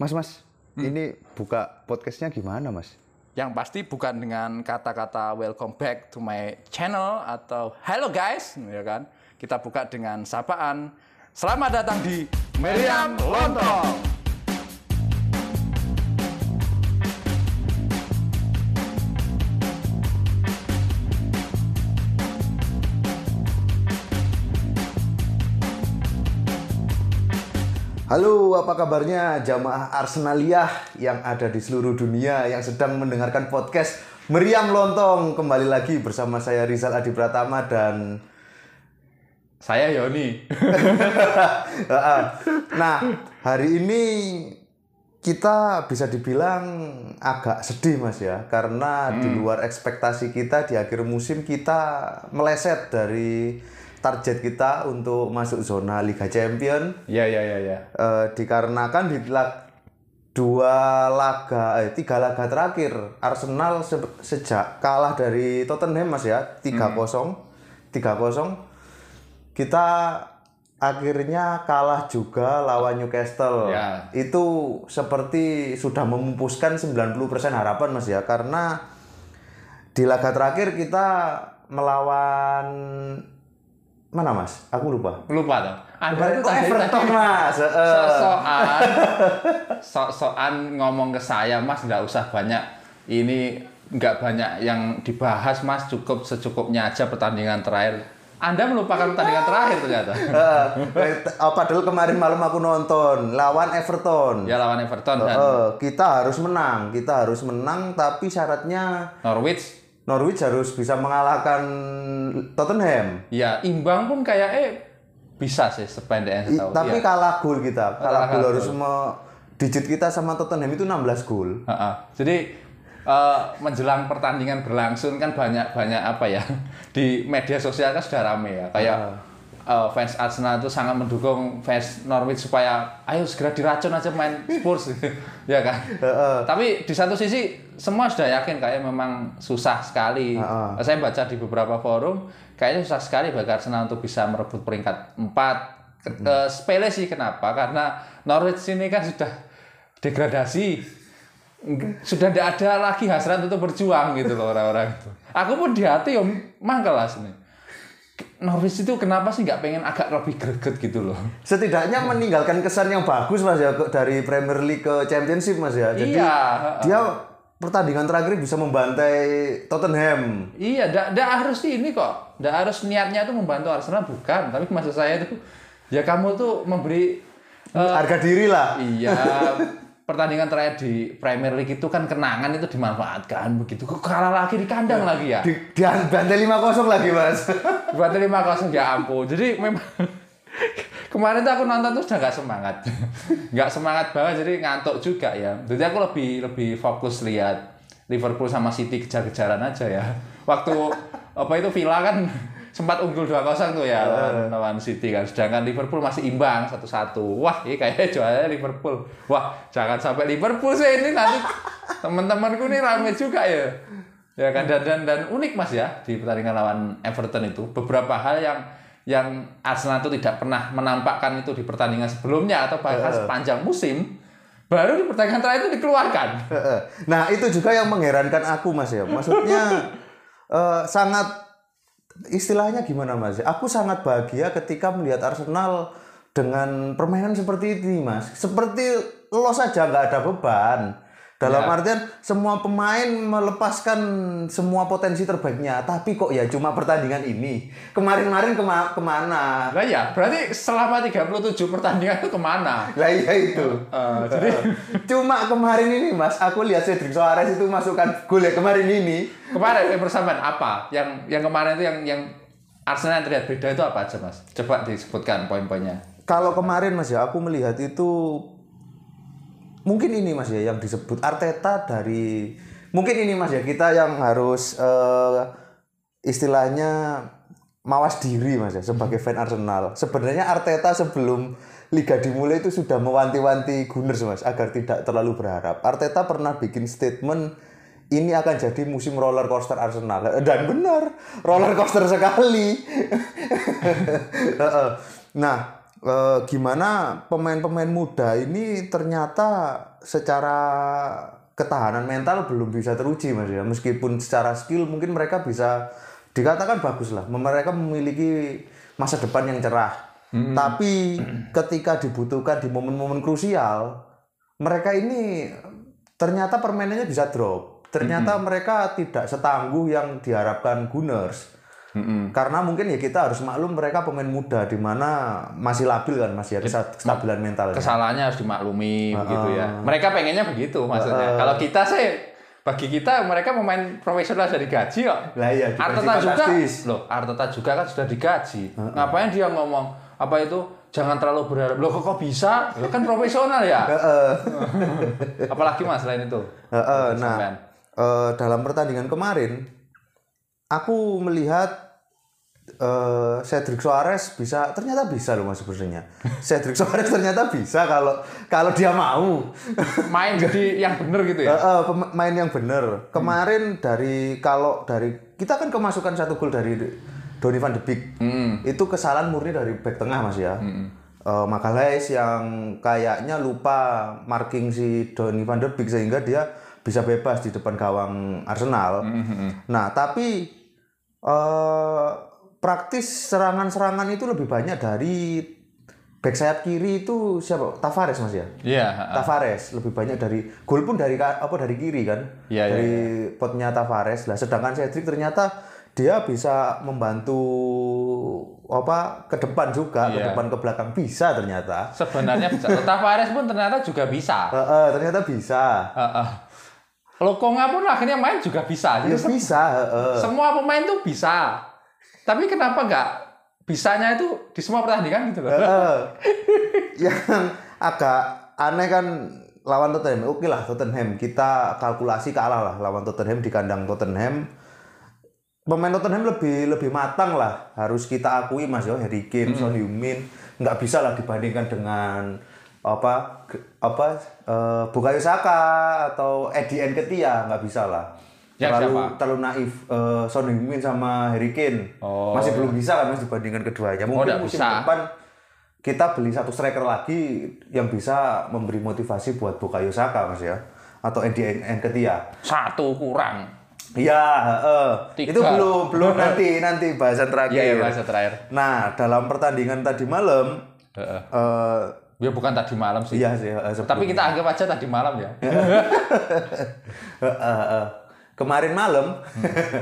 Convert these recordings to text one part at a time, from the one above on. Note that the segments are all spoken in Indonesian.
Mas, Mas, ini buka podcastnya gimana, Mas? Yang pasti bukan dengan kata-kata welcome back to my channel atau hello guys, ya kan? Kita buka dengan sapaan. Selamat datang di Meriam Lontong. Halo, apa kabarnya jamaah Arsenaliyah yang ada di seluruh dunia yang sedang mendengarkan podcast Meriam Lontong. Kembali lagi bersama saya Rizal Adi Pratama dan Saya Yoni. nah, hari ini kita bisa dibilang agak sedih Mas ya karena di luar ekspektasi kita di akhir musim kita meleset dari target kita untuk masuk zona Liga Champion. Iya, iya, iya, iya. eh, dikarenakan di lag- dua laga eh tiga laga terakhir Arsenal se- sejak kalah dari Tottenham Mas ya 3-0 3-0 kita akhirnya kalah juga lawan Newcastle. Ya. itu seperti sudah memupuskan 90% harapan Mas ya karena di laga terakhir kita melawan mana Mas aku lupa Lupa tuh. Anda itu tadi, Everton Mas sok-sokan, sok-sokan ngomong ke saya, Mas, nggak usah banyak ini nggak banyak yang dibahas, Mas. Cukup secukupnya aja pertandingan terakhir. Anda melupakan pertandingan terakhir ternyata. Eh, padahal kemarin malam aku nonton lawan Everton. Ya lawan Everton dan Eh, kita harus menang, kita harus menang tapi syaratnya Norwich. Norwich harus bisa mengalahkan Tottenham. Ya imbang pun kayak eh bisa sih sependek yang I- saya tahu. tapi Iya. kalah gol kita. Kalah Kalah gol harus me- digit kita sama Tottenham itu 16 gol. Jadi eh, menjelang pertandingan berlangsung kan banyak banyak apa ya di media sosial kan sudah rame ya kayak eh, fans Arsenal itu sangat mendukung fans Norwich supaya ayo segera diracun aja main Spurs ya kan. Tapi di satu sisi semua sudah yakin kayak memang susah sekali. Saya baca di beberapa forum kayaknya susah sekali bagi Arsenal untuk bisa merebut peringkat 4 Ke- eh, sepele sih kenapa? Karena Norwich ini kan sudah degradasi sudah tidak ada lagi hasrat untuk berjuang gitu loh orang-orang itu. Aku pun di hati om mangkel lah sini. Norwich itu kenapa sih nggak pengen agak lebih greget gitu loh? Setidaknya meninggalkan kesan yang bagus Mas ya dari Premier League ke Championship Mas ya. Jadi iya, dia pertandingan terakhir bisa membantai Tottenham. iya, ndak ndak harus ini kok, ndak harus niatnya tuh membantu Arsenal bukan, tapi maksud saya itu ya kamu tuh memberi eh, Harga diri lah. iya pertandingan terakhir di Premier League itu kan kenangan itu dimanfaatkan. Begitu kok kalah lagi di kandang lagi ya? Di, di bantai 5-0 lagi Mas. lima kosong ya ampun. Jadi memang kemarin tuh aku nonton tuh udah nggak semangat. Nggak semangat banget jadi ngantuk juga ya. Jadi aku lebih lebih fokus lihat Liverpool sama City kejar-kejaran aja ya. Waktu apa itu Villa kan sempat unggul 2-0 tuh ya lawan, lawan City kan. Sedangkan Liverpool masih imbang satu-satu. Wah ini kayaknya jualnya Liverpool. Wah jangan sampai Liverpool sih ini nanti. Teman-temanku nih rame juga ya. Ya kan dan, dan dan unik mas ya di pertandingan lawan Everton itu. Beberapa hal yang yang Arsenal itu tidak pernah menampakkan itu di pertandingan sebelumnya atau bahkan sepanjang musim baru di pertandingan terakhir itu dikeluarkan. Nah itu juga yang mengherankan aku Mas ya. Maksudnya eh, sangat istilahnya gimana Mas? Aku sangat bahagia ketika melihat Arsenal dengan permainan seperti ini Mas. Seperti lo saja nggak ada beban. Dalam Ya. artian semua pemain melepaskan semua potensi terbaiknya, tapi kok ya cuma pertandingan ini. Kemarin-kemarin kema- ke mana? Lah ya, berarti selama 37 pertandingan itu ke mana? Lah iya itu. Eh, jadi Cuma kemarin ini Mas, aku lihat Cedric Soares itu masukkan gol ya kemarin ini. kemarin eh, persamaan apa? Yang yang kemarin itu yang yang Arsenal yang terlihat beda itu apa aja mas? Coba disebutkan poin-poinnya. Kalau kemarin Mas ya, aku melihat itu mungkin ini Mas ya yang disebut Arteta dari mungkin ini Mas ya kita yang harus eh, istilahnya mawas diri Mas ya sebagai fan Arsenal. Sebenarnya Arteta sebelum liga dimulai itu sudah mewanti-wanti Gunners Mas agar tidak terlalu berharap. Arteta pernah bikin statement ini akan jadi musim roller coaster Arsenal dan benar roller coaster sekali. Nah eh, gimana pemain-pemain muda ini ternyata secara ketahanan mental belum bisa teruji mas ya. Meskipun secara skill mungkin mereka bisa dikatakan bagus lah. Mereka memiliki masa depan yang cerah. Tapi ketika dibutuhkan di momen-momen krusial mereka ini ternyata permainannya bisa drop. Ternyata mereka tidak setangguh yang diharapkan Gunners karena mungkin ya kita harus maklum mereka pemain muda di mana masih labil kan masih ada kestabilan mentalnya. Kesalahannya harus dimaklumi begitu ya. Mereka pengennya begitu maksudnya. Kalau kita sih bagi kita mereka pemain profesional dari gaji kok. Lah iya, Arteta juga loh, Arteta juga kan sudah digaji. Ngapain dia ngomong apa itu jangan terlalu berharap. Loh kok, kok bisa? Loh kan profesional ya. Heeh. Apalagi Mas selain itu. Heeh, nah, Sampean. eh, dalam pertandingan kemarin aku melihat eh, Cedric Suarez bisa ternyata bisa loh mas sebenarnya. Cedric Suarez ternyata bisa kalau kalau dia mau. Main jadi yang bener gitu ya. Heeh, pemain yang bener. Kemarin dari kalau dari kita kan kemasukan satu gol dari Donny van de Beek. Hmm. Itu kesalahan murni dari back tengah Mas ya. Eh, Magalhaes yang kayaknya lupa marking si Donny van de Beek sehingga dia bisa bebas di depan gawang Arsenal. Nah, tapi eh praktis serangan-serangan itu lebih banyak dari back sayap kiri itu siapa? Tavares Mas ya? Iya, Tavares lebih banyak dari gol pun dari apa dari kiri kan Iya, iya, dari potnya Tavares lah sedangkan Cedric ternyata dia bisa membantu apa ke depan juga ke Iya. depan ke belakang bisa ternyata Sebenarnya bisa. Tavares pun ternyata juga bisa. Eh, eh, ternyata bisa Heeh. Lokonga pun akhirnya main juga bisa. ya Jadi bisa eh. semua pemain tuh bisa. Tapi kenapa nggak bisanya itu di semua pertandingan gitu loh? Eh, yang agak aneh kan lawan Tottenham oke lah Tottenham kita kalkulasi kalah lah lawan Tottenham di kandang Tottenham pemain Tottenham lebih lebih matang lah harus kita akui Mas yo Harry Kane, Son Heung-min nggak bisa lah dibandingkan dengan apa apa eh, Bukayo Saka atau Eddie Nketiah nggak bisa lah Yang terlalu siapa? terlalu naif eh, Son Heung-min sama Harry Kane Oh, masih belum bisa kan Mas dibandingkan keduanya mungkin nggak musim bisa. depan kita beli satu striker lagi yang bisa memberi motivasi buat Bukayo Saka Mas ya atau Eddie Nketiah Satu kurang. Heeh. Tiga. itu belum belum nanti nanti bahasan terakhir. Iya, ya, bahasa terakhir. Nah, dalam pertandingan tadi malam, Heeh. eh Ya bukan tadi malam sih. iya sih, heeh, sebelum- Tapi kita anggap aja tadi malam ya. heeh, heeh. kemarin malam,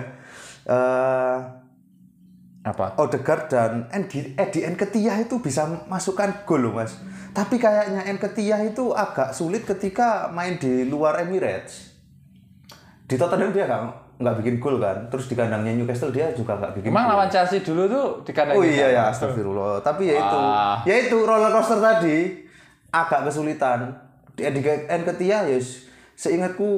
eh Apa? Odegaard dan Eddie Nketiah itu bisa masukkan gol loh mas. Tapi kayaknya Nketiah itu agak sulit ketika main di luar Emirates. Di Tottenham dia nggak nggak bikin gol kan. Terus di kandangnya Newcastle dia juga nggak bikin. Emang lawan Chelsea dulu tuh di kandang Oh iya ya, astagfirullah. Tapi ya itu, Ah. ya itu roller coaster tadi agak kesulitan. Di Eddie Nketiah ya seingatku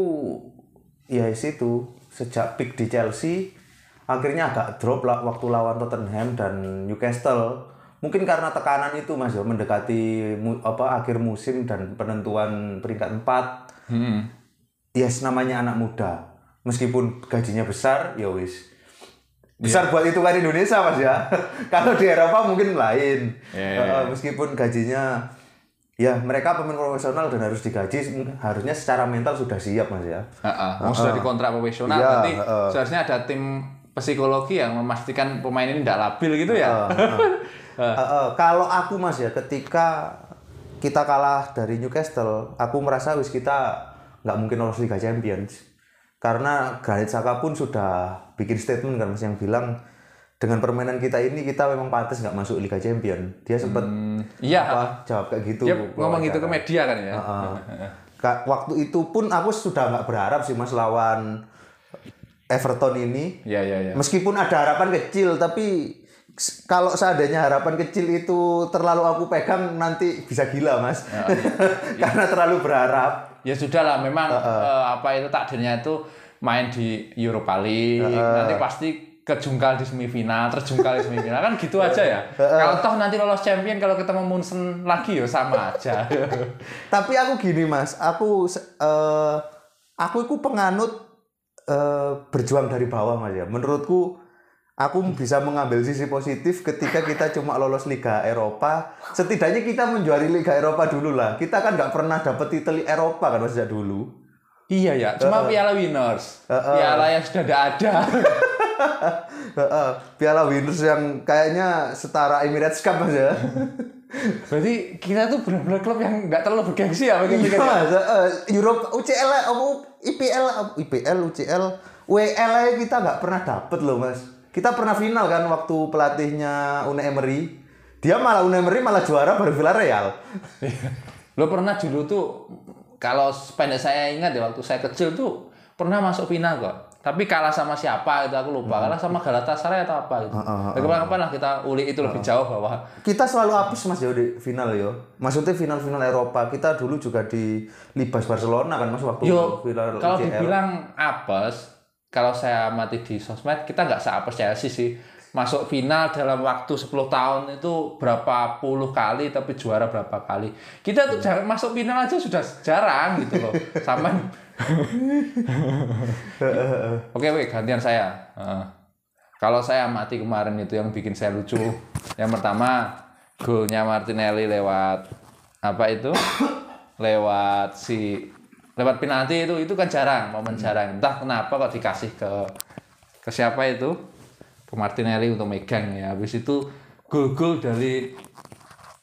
ya itu sejak pick di Chelsea akhirnya agak drop lah waktu lawan Tottenham dan Newcastle. Mungkin karena tekanan itu Mas ya mendekati mu- apa akhir musim dan penentuan peringkat 4 Hmm. yes namanya anak muda meskipun gajinya besar ya wis. Besar buat itu kan Indonesia mas ya. Kalau di Eropa mungkin lain. Iya, iya, Eh, meskipun gajinya ya mereka pemain profesional dan harus digaji harusnya secara mental sudah siap mas ya. Heeh. Mau sudah dikontrak profesional Iya, nanti heeh. seharusnya ada tim psikologi yang memastikan pemain ini tidak labil gitu ya. Eh, eh, kalau aku mas ya ketika kita kalah dari Newcastle aku merasa wis kita nggak mungkin lolos Liga Champions karena Granit Xhaka pun sudah bikin statement kan mas yang bilang dengan permainan kita ini kita memang pantas nggak masuk Liga Champion dia sempat Hmm, Iya. apa jawab kayak gitu Dia ngomong gitu ke wawancara. media kan ya. Heeh. Ka- waktu itu pun aku sudah nggak berharap sih mas lawan Everton ini Iya iya iya. Meskipun ada harapan kecil, tapi kalau seandainya harapan kecil itu terlalu aku pegang nanti bisa gila mas, karena terlalu berharap. Ya sudah lah, memang eh, apa itu takdirnya itu main di Europa League, nanti pasti kejungkal di semifinal, terjungkal di semifinal kan gitu aja ya. Kalau toh nanti lolos champion kalau ketemu Munchen lagi ya sama aja. Tapi aku gini mas, aku eh, aku itu penganut eh, berjuang dari bawah mas ya. Menurutku aku bisa mengambil sisi positif ketika kita cuma lolos Liga Eropa. Setidaknya kita menjuari Liga Eropa dulu lah. Kita kan nggak pernah dapet titel Eropa kan sejak dulu. Iya ya, cuma piala winners. Piala yang sudah tidak ada. Heeh, Piala Winners yang kayaknya setara Emirates Cup ya. Berarti kita tuh benar-benar klub yang nggak terlalu bergengsi ya begitu Iya, kan? Heeh. Europe, UCL, apa IPL, IPL, UCL, WL aja kita nggak pernah dapet loh mas. Kita pernah final kan waktu pelatihnya Unai Emery. Dia malah Unai Emery malah juara baru Villarreal. Lo pernah dulu tuh kalau pendek saya ingat ya waktu saya kecil tuh pernah masuk final kok. Tapi kalah sama siapa itu aku lupa. Kalah sama Galatasaray atau apa gitu. Ya, kapan-kapan lah kita ulik itu lebih jauh bahwa Kita selalu apes mas ya di final yo. Maksudnya final-final Eropa. Kita dulu juga di Libas Barcelona kan mas waktu Yo, kalau dibilang apes, kalau saya amati di sosmed, kita nggak seapes Chelsea sih. Masuk final dalam waktu 10 tahun itu berapa puluh kali, tapi juara berapa kali. Kita tuh jarang masuk final aja sudah jarang gitu loh. Sama. oke, oke, gantian saya. Heeh. kalau saya amati kemarin itu yang bikin saya lucu. Yang pertama, golnya Martinelli lewat apa itu? lewat si lewat penalti itu itu kan jarang momen jarang. Entah kenapa kok dikasih ke ke siapa itu? Ke Martinelli untuk megang ya. Habis itu gol-gol dari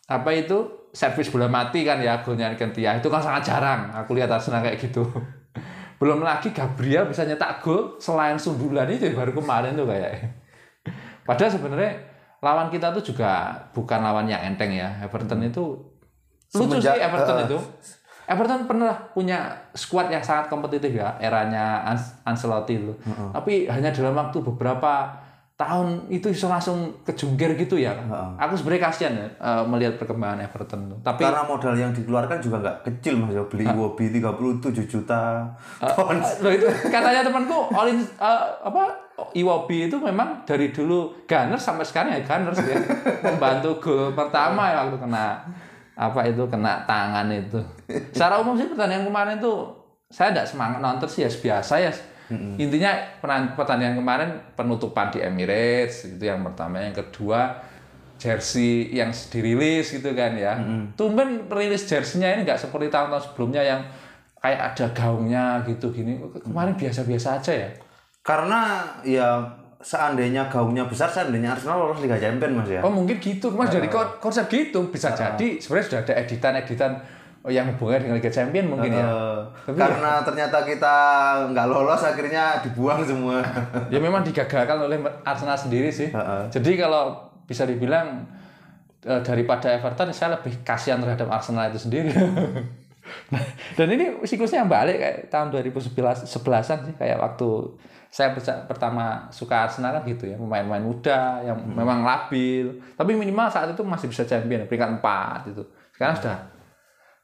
apa itu? Servis bola mati kan ya golnya Kentia itu kan sangat jarang. Aku lihat Arsenal kayak gitu. Belum lagi Gabriel bisa nyetak gol selain sundulan itu baru kemarin tuh kayak. Padahal sebenarnya lawan kita tuh juga bukan lawan yang enteng ya. Everton itu lucu Semenjak- sih Everton eh, itu Everton pernah punya skuad yang sangat kompetitif ya eranya Ancelotti itu. Tapi hanya dalam waktu beberapa tahun itu bisa langsung kejungkir gitu ya. Aku sebenarnya kasihan ya eh, melihat perkembangan Everton tapi Karena modal yang dikeluarkan juga nggak kecil mas. Ya. Beli Iwobi 37 juta pound. Loh itu katanya temanku Olin eh, apa Iwobi itu memang dari dulu Gunners sampai sekarang ya Gunners ya. Membantu gol pertama ya waktu kena apa itu kena tangan itu. Secara umum sih pertandingan kemarin tuh saya tidak semangat nonton sih ya biasa ya. Intinya pertandingan kemarin penutupan di Emirates itu yang pertama, yang kedua jersey yang dirilis gitu kan ya. Tumben rilis jersey-nya ini nggak seperti tahun-tahun sebelumnya yang kayak ada gaungnya gitu gini. Kemarin biasa-biasa aja ya. Karena ya seandainya gaungnya besar, seandainya Arsenal lolos Liga Champions mas ya. Oh mungkin gitu, mas jadi kon- konsep gitu bisa jadi sebenarnya sudah ada editan-editan yang hubungannya dengan Liga Champion mungkin ya. Eh, Tapi karena ternyata kita nggak lolos akhirnya dibuang semua. Ya memang digagalkan oleh Arsenal sendiri sih. Jadi kalau bisa dibilang eh, daripada Everton saya lebih kasihan terhadap Arsenal itu sendiri. Dan ini siklusnya yang balik kayak tahun 2011 11-an sih kayak waktu saya pertama suka Arsenal kan gitu ya, pemain-pemain muda yang memang labil, tapi minimal saat itu masih bisa champion peringkat 4 itu. Sekarang sudah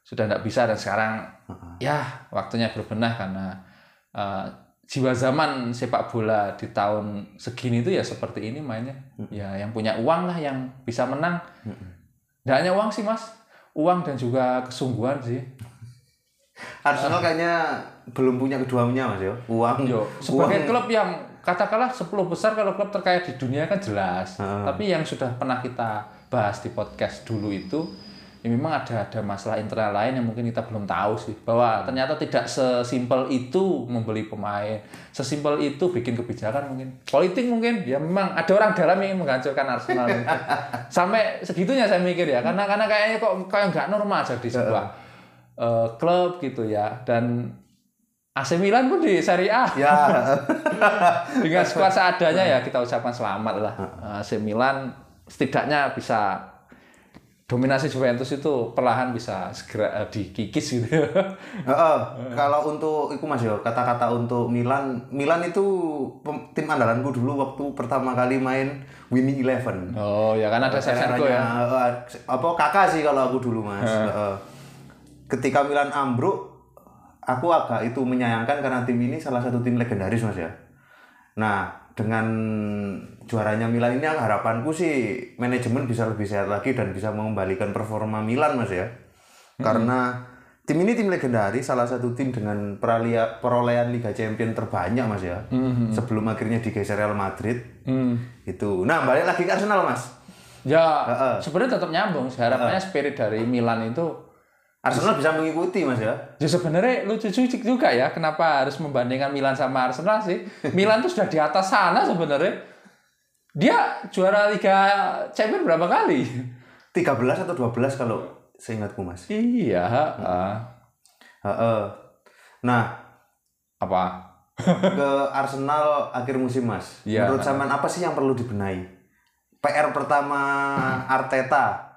sudah tidak bisa dan sekarang ya waktunya berbenah karena eh, jiwa zaman sepak bola di tahun segini itu ya seperti ini mainnya. Ya yang punya uang lah yang bisa menang. Tidak hanya uang sih mas, uang dan juga kesungguhan sih. Arsenal kayaknya belum punya keduanya mas ya. Uang, Yo, sebagai klub yang katakanlah 10 besar kalau klub terkaya di dunia kan jelas. Tapi yang sudah pernah kita bahas di podcast dulu itu ya memang ada ada masalah internal lain yang mungkin kita belum tahu sih. Bahwa ternyata tidak sesimpel itu membeli pemain. Sesimpel itu bikin kebijakan mungkin. Politik mungkin ya memang ada orang dalam yang menghancurkan Arsenal sampai segitunya saya mikir ya karena karena kayaknya kok kayak nggak normal jadi sebuah eh, klub gitu ya. Dan AC Milan pun di Serie A. Ya, dengan skuad seadanya ya kita ucapkan selamat lah. AC Milan setidaknya bisa dominasi Juventus itu perlahan bisa segera eh, dikikis gitu. Heeh, kalau untuk itu Mas yo, kata-kata untuk Milan, Milan itu tim andalanku dulu waktu pertama kali main Winning Eleven. oh ya kan ada Shevchenko ya. eh, apa kakak sih kalau aku dulu Mas. Heeh. Ketika Milan ambruk, aku agak itu menyayangkan karena tim ini salah satu tim legendaris Mas ya. Nah, dengan juaranya Milan ini harapanku sih manajemen bisa lebih sehat lagi dan bisa mengembalikan performa Milan Mas ya. Karena tim ini tim legendaris, salah satu tim dengan peralia, perolehan Liga Champion terbanyak mas ya. Sebelum akhirnya digeser Real Madrid. Hmm. Itu. Nah balik lagi ke Arsenal mas. Ya, Heeh. sebenarnya tetap nyambung. Harapannya spirit dari Milan itu Arsenal bisa mengikuti mas ya. Ya sebenarnya lucu juga ya kenapa harus membandingkan Milan sama Arsenal sih. Milan tuh sudah di atas sana sebenarnya. Dia juara Liga Champions berapa kali? 13 atau 12 kalau seingatku mas. Iya, heeh. Heeh. Nah apa? ke Arsenal akhir musim mas. Iya. Menurut Saman apa sih yang perlu dibenahi? PR pertama Arteta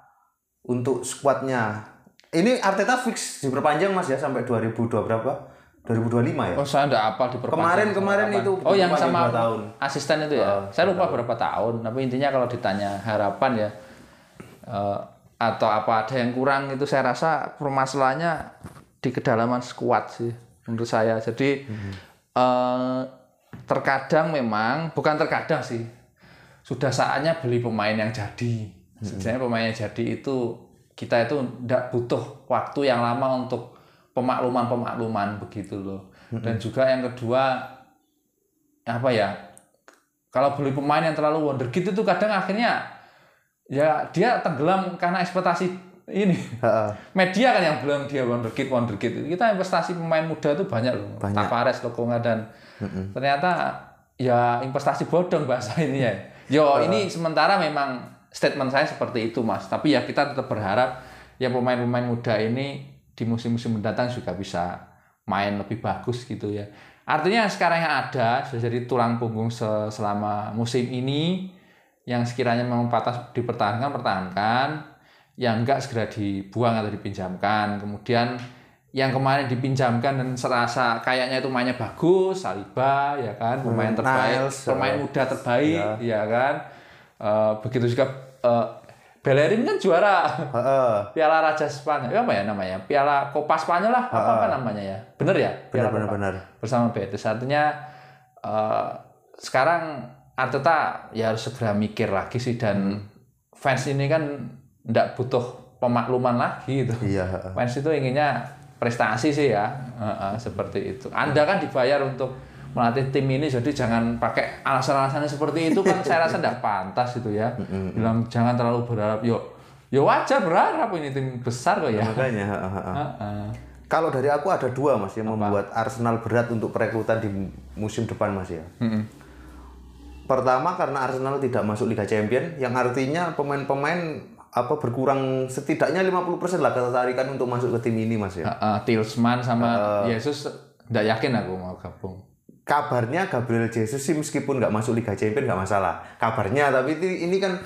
untuk skuadnya. Ini Arteta fix diperpanjang mas ya sampai 2002 berapa? 2025 ya. Oh, saya enggak apa diperpanjang. Kemarin- kemarin itu Oh, yang sama tahun. asisten itu ya. saya lupa berapa tahun, tapi intinya kalau ditanya harapan ya eh, atau apa ada yang kurang itu saya rasa permasalahannya di kedalaman skuad sih menurut saya. Jadi eh, terkadang memang bukan terkadang sih sudah saatnya beli pemain yang jadi. Sebenarnya pemain yang jadi itu kita itu tidak butuh waktu yang lama untuk pemakluman-pemakluman begitu loh. Dan juga yang kedua apa ya? Kalau beli pemain yang terlalu wonderkid itu kadang akhirnya ya dia tenggelam karena ekspektasi ini. Media kan yang bilang dia wonderkid wonderkid. Kita investasi pemain muda itu banyak loh. Banyak. Tavares, Lokonga dan ternyata ya investasi bodong bahasa ini ya. Yo ini sementara memang statement saya seperti itu mas. Tapi ya kita tetap berharap ya pemain-pemain muda ini di musim-musim mendatang juga bisa main lebih bagus gitu ya. Artinya sekarang yang ada sudah jadi tulang punggung se- selama musim ini yang sekiranya memang patah dipertahankan pertahankan. Yang enggak segera dibuang atau dipinjamkan. Kemudian yang kemarin dipinjamkan dan serasa kayaknya itu mainnya bagus Saliba ya kan pemain Hmm, terbaik Niles, pemain uh, muda terbaik ya kan. Eh, begitu juga eh, Bellerin kan juara. Heeh. Piala Raja Spanyol. Apa ya namanya? Piala Copa Spanyol lah apa apa namanya ya? Bener ya? Piala Copa. benar. bersama Betis. Artinya eh, sekarang Arteta ya harus segera mikir lagi sih dan fans ini kan tidak butuh pemakluman lagi gitu. Iya, heeh. fans itu inginnya prestasi sih ya. Heeh, seperti itu. Anda kan dibayar untuk melatih tim ini jadi jangan pakai alasan-alasan seperti itu kan saya rasa tidak pantas itu ya bilang jangan terlalu berharap yuk ya wajar berharap ini tim besar kok ya Makanya, heeh, heeh. Heeh. Kalau dari aku ada dua mas yang membuat Arsenal berat untuk perekrutan di musim depan mas ya. Mm-mm. Pertama karena Arsenal tidak masuk Liga Champion, yang artinya pemain-pemain apa berkurang setidaknya 50% lah ketertarikan untuk masuk ke tim ini mas ya. Heeh, Tillsman sama Yesus tidak yakin aku mau gabung Kabarnya Gabriel Jesus sih meskipun nggak masuk Liga Champion nggak masalah. Kabarnya tapi ini, ini kan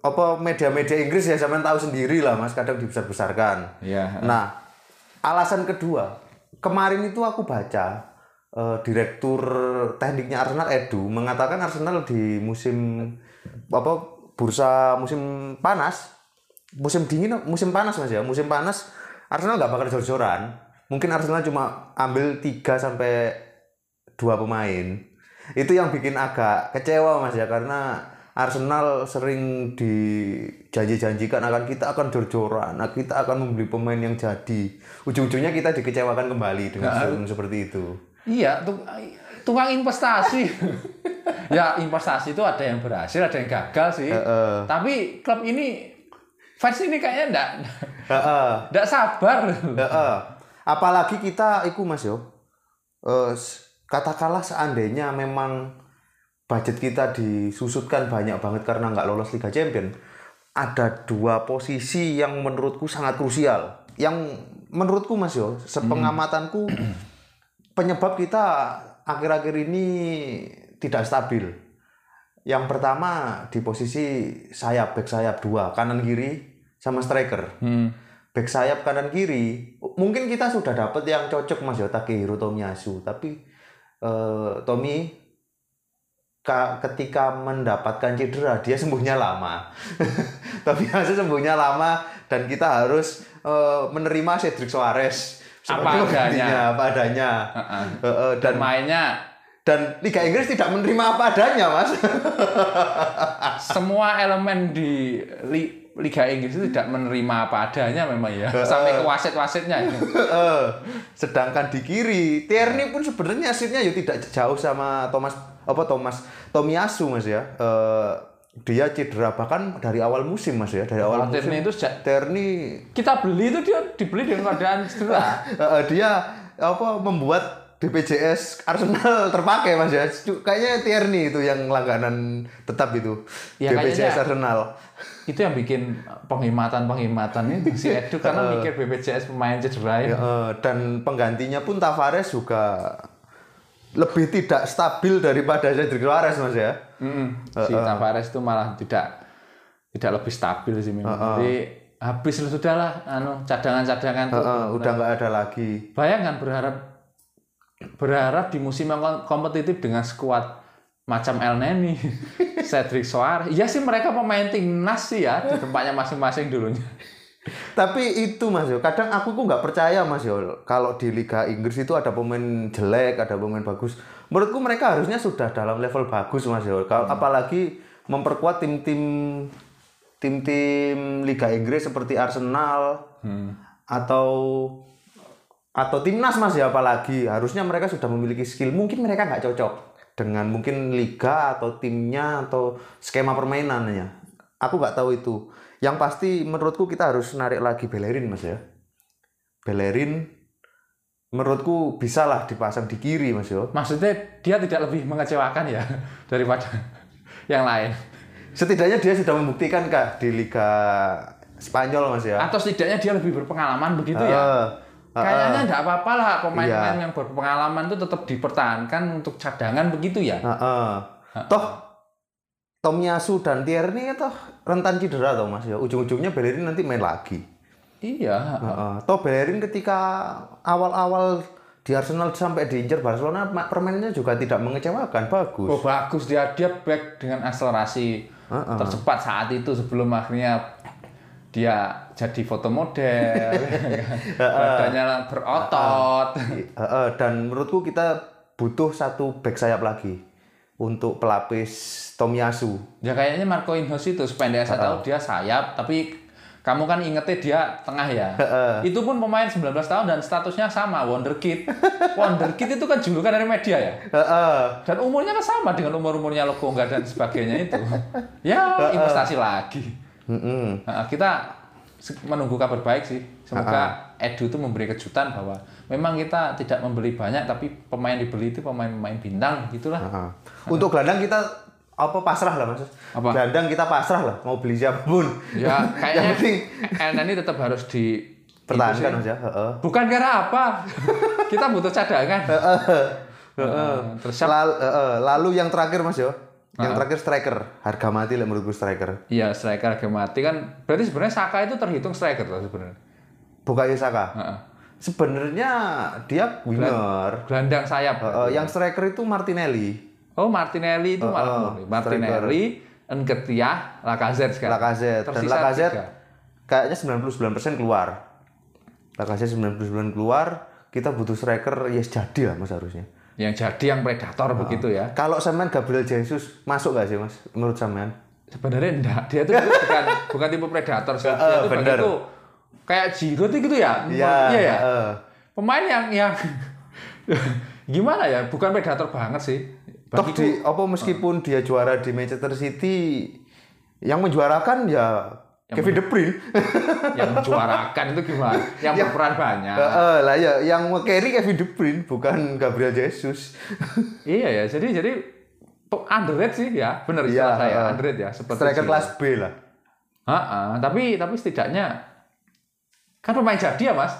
apa media-media Inggris ya sampean tahu sendiri lah mas kadang dibesar-besarkan. ya Nah, alasan kedua, kemarin itu aku baca eh, direktur tekniknya Arsenal Edu mengatakan Arsenal di musim apa bursa musim panas, musim dingin, musim panas mas ya, musim panas Arsenal nggak bakal jor-joran. Mungkin Arsenal cuma ambil 3 sampai dua pemain. Itu yang bikin agak kecewa mas ya karena Arsenal sering dijanji-janjikan akan kita akan jor-joran, nah, kita akan membeli pemain yang jadi. Ujung-ujungnya kita dikecewakan kembali dengan sistem seperti itu. iya tuk- tukang investasi ya investasi itu ada yang berhasil ada yang gagal sih Heeh. tapi klub ini fans ini kayaknya enggak Heeh. enggak sabar Heeh. Apalagi kita iku Mas yo. S- katakanlah seandainya memang budget kita disusutkan banyak banget karena nggak lolos Liga Champion. Ada dua posisi yang menurutku sangat krusial. Yang menurutku Mas yo, sepengamatanku penyebab kita akhir-akhir ini tidak stabil. Yang pertama di posisi sayap, back sayap dua, kanan kiri sama striker Hmm. back sayap kanan kiri mungkin kita sudah dapat yang cocok Mas ya Takehiro Tomiyasu tapi eh, Tommy ka- ketika mendapatkan cedera dia sembuhnya lama Tomiyasu sembuhnya lama dan kita harus eh, menerima Cedric Suarez Apa adanya. apa adanya Heeh. Eh, eh, dan mainnya dan Liga Inggris tidak menerima apa adanya Mas semua elemen di li- Liga Inggris itu tidak menerima apa adanya memang ya. Sampai ke wasit-wasitnya ya. Sedangkan di kiri Tierney pun sebenarnya aslinya ya tidak jauh sama Thomas apa Thomas Tomiyasu mas ya. Eh, dia cedera bahkan dari awal musim mas ya. Dari awal Kalau musim Tierney itu sejak Tierney kita beli itu dia dibeli dengan keadaan cedera. dia apa membuat BPJS Arsenal terpakai mas ya. Kayaknya Tierney itu yang langganan tetap itu. Ya, BPJS kayaknya- Arsenal itu yang bikin penghematan-penghematan itu si Edu karena mikir BPJS pemain cedera Ya, dan penggantinya pun Tavares juga lebih tidak stabil daripada Cedric Suarez mas ya Mm-mm. Si Tavares itu malah tidak tidak lebih stabil sih memang. Jadi habis lah sudah lah anu cadangan-cadangan tuh. Eh, udah nggak ada lagi Bayangkan berharap berharap di musim yang kom- kompetitif dengan skuad macam El Neni, Cedric Soares. Iya sih mereka pemain timnas sih ya di tempatnya masing-masing dulunya. Tapi itu Mas Yo, kadang aku kok nggak percaya Mas Yo, kalau di Liga Inggris itu ada pemain jelek, ada pemain bagus. Menurutku mereka harusnya sudah dalam level bagus Mas Yo. Kalau apalagi memperkuat tim-tim tim-tim Liga Inggris seperti Arsenal atau atau timnas Mas ya apalagi harusnya mereka sudah memiliki skill. Mungkin mereka nggak cocok dengan mungkin liga atau timnya atau skema permainannya. Aku nggak tahu itu. Yang pasti menurutku kita harus narik lagi Bellerin Mas ya. Bellerin menurutku bisa lah dipasang di kiri Mas yo. Maksudnya dia tidak lebih mengecewakan ya daripada yang lain. Setidaknya dia sudah membuktikan kah di Liga Spanyol Mas ya. Atau setidaknya dia lebih berpengalaman begitu Eh, ya. Kayaknya enggak apa-apa lah pemain-pemain Iya. yang berpengalaman itu tetap dipertahankan untuk cadangan begitu ya. Heeh. Toh Tomiyasu dan Tierney toh rentan cedera toh Mas ya. Ujung-ujungnya Bellerin nanti main lagi. Iya. Heeh. Toh Bellerin ketika awal-awal di Arsenal sampai diincar Barcelona ma- permainannya juga tidak mengecewakan, bagus. Oh bagus dia dia back dengan akselerasi tercepat saat itu sebelum akhirnya dia jadi foto model, badannya berotot. Dan menurutku kita butuh satu back sayap lagi untuk pelapis Tomiyasu. Ya kayaknya Marco Inhos itu supaya saya tahu dia sayap tapi kamu kan ingetnya dia tengah ya. Itu pun pemain 19 tahun dan statusnya sama Wonderkid. Wonderkid itu kan julukan dari media ya. Heeh. Dan umurnya kan sama dengan umur-umurnya Lokonga dan sebagainya itu. Ya, investasi lagi. Mm-mm. Nah, kita menunggu kabar baik sih. Semoga Edu itu memberi kejutan bahwa memang kita tidak membeli banyak tapi pemain dibeli itu pemain-pemain bintang gitulah. Heeh. Untuk gelandang kita apa pasrah lah mas? Apa? Gelandang kita pasrah lah mau beli siapa pun. Ya, kayaknya Yang penting Elneny ini tetap harus di pertahankan mas ya. Heeh. Bukan karena apa? kita butuh cadangan. Heeh. Terus siap- Lalu, lalu yang terakhir mas yo, yang terakhir striker, harga mati lah menurutku striker. Iya, striker harga mati kan berarti sebenarnya Saka itu terhitung striker loh sebenarnya. Bukayo Saka. Heeh. Sebenarnya dia winger. Gelandang sayap. Heeh, yang striker itu Martinelli. Oh, Martinelli itu malah murni. Martinelli, Nketiah, Lacazette sekarang. Lacazette dan Lacazette tiga. kayaknya 99% keluar. Lacazette 99 keluar, kita butuh striker ya jadi lah mas harusnya. Yang jadi yang predator begitu ya. Kalau Saman Gabriel Jesus masuk gak sih mas menurut Saman? Sebenarnya enggak, dia itu bukan bukan tipe predator sih. Dia Heeh, itu bener. begitu kayak Giroud itu gitu ya. Iya, iya ya. heeh. Pemain yang yang gimana ya? Bukan predator banget sih. Toh Bagiku, di apa meskipun dia juara di Manchester City yang menjuarakan ya Kevin De Bruyne. yang menjuarakan itu gimana? Yang berperan banyak. Heeh, lah ya yang carry Kevin De Bruyne bukan Gabriel Jesus. iya ya, jadi jadi underrated sih ya, benar Iya, istilah saya heeh. underrated ya. Seperti Striker kelas B lah. Heeh, tapi tapi setidaknya kan pemain jadi ya mas.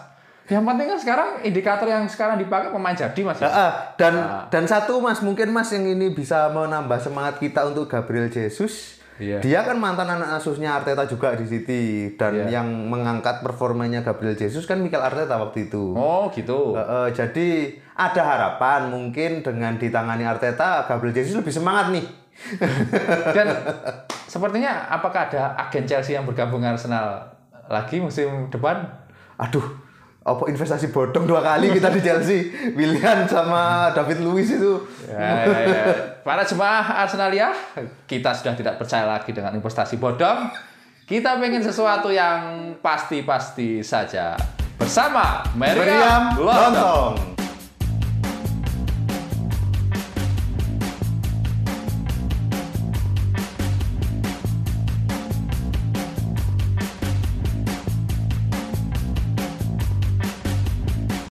Yang penting kan sekarang indikator yang sekarang dipakai pemain jadi mas. ya? Heeh, dan dan satu Mas mungkin Mas yang ini bisa menambah semangat kita untuk Gabriel Jesus. Iya. Dia kan mantan anak asuhnya Arteta juga di City dan Iya. yang mengangkat performanya Gabriel Jesus kan Mikel Arteta waktu itu. Oh gitu. Heeh, jadi ada harapan mungkin dengan ditangani Arteta Gabriel Jesus lebih semangat nih. Dan sepertinya apakah ada agen Chelsea yang bergabung dengan Arsenal lagi musim depan? Aduh, apa investasi bodong dua kali kita di Chelsea. Willian sama David Luiz itu. Ya, ya, ya. Para jemaah Arsenalia, kita sudah tidak percaya lagi dengan investasi bodong. Kita pengen sesuatu yang pasti-pasti saja. Bersama Meriam, Meriam Lontong. Lontong.